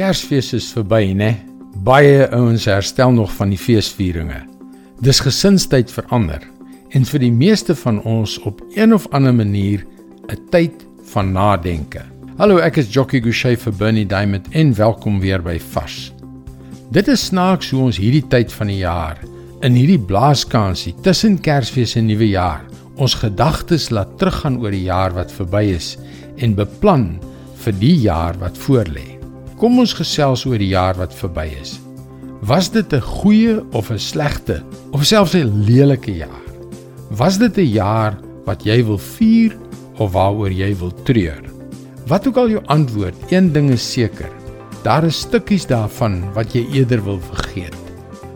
Kersfees is verby, né? Baie ouens herstel nog van die feesvieringe. Dis gesinstyd verander en vir die meeste van ons op een of ander manier 'n tyd van nadenke. Hallo, ek is Jockey Gouchee vir Bernie Diamond en welkom weer by Vars. Dit is snaaks hoe ons hierdie tyd van die jaar in hierdie blaaskansie tussen Kersfees en Nuwejaar ons gedagtes laat teruggaan oor die jaar wat verby is en beplan vir die jaar wat voorlê. Kom ons gesels oor die jaar wat verby is. Was dit 'n goeie of 'n slegte of selfs 'n lelike jaar? Was dit 'n jaar wat jy wil vier of waaroor jy wil treur? Wat ook al jou antwoord, een ding is seker. Daar is stukkies daarvan wat jy eerder wil vergeet.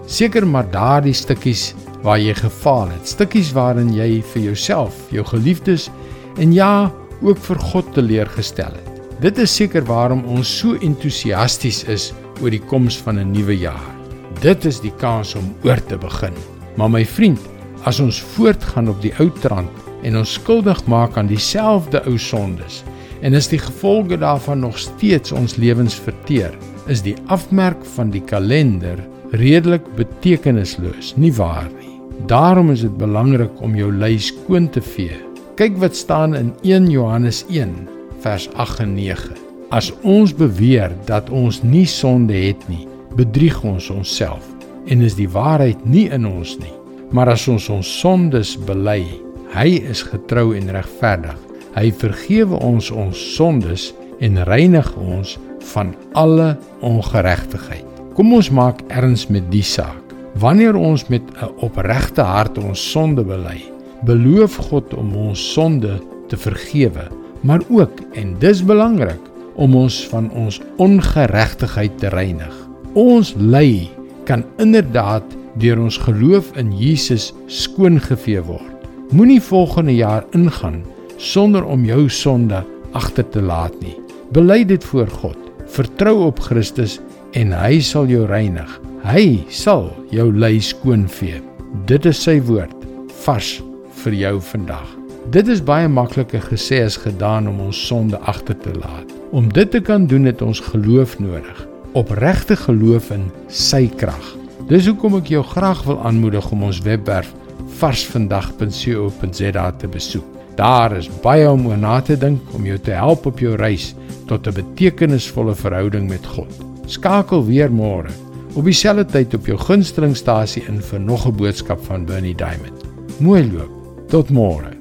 Seker maar daardie stukkies waar jy gefaal het, stukkies waarin jy vir jouself, jou geliefdes en ja, ook vir God teleurgestel het. Dit is seker waarom ons so entoesiasties is oor die koms van 'n nuwe jaar. Dit is die kans om oor te begin. Maar my vriend, as ons voortgaan op die ou trant en ons skuldig maak aan dieselfde ou sondes en is die gevolge daarvan nog steeds ons lewens verteer, is die afmerk van die kalender redelik betekenisloos, nie waar nie? Daarom is dit belangrik om jou lys skoon te vee. Kyk wat staan in 1 Johannes 1 vers 8 en 9. As ons beweer dat ons nie sonde het nie, bedrieg ons onsself en is die waarheid nie in ons nie. Maar as ons ons sondes bely, hy is getrou en regverdig. Hy vergewe ons ons sondes en reinig ons van alle ongeregtigheid. Kom ons maak erns met die saak. Wanneer ons met 'n opregte hart ons sonde bely, beloof God om ons sonde te vergewe maar ook en dis belangrik om ons van ons ongeregtigheid te reinig. Ons ly kan inderdaad deur ons geloof in Jesus skoongevee word. Moenie volgende jaar ingaan sonder om jou sonde agter te laat nie. Bely dit voor God. Vertrou op Christus en hy sal jou reinig. Hy sal jou ly skoonvee. Dit is sy woord vars vir jou vandag. Dit is baie makliker gesê as gedaan om ons sonde agter te laat. Om dit te kan doen het ons geloof nodig. Opregte geloof in sy krag. Dis hoekom ek jou graag wil aanmoedig om ons webwerf varsvandag.co.za te besoek. Daar is baie om oor na te dink om jou te help op jou reis tot 'n betekenisvolle verhouding met God. Skakel weer môre op dieselfde tyd op jou gunstelingstasie in vir nog 'n boodskap van Bernie Diamond. Mooi loop. Tot môre.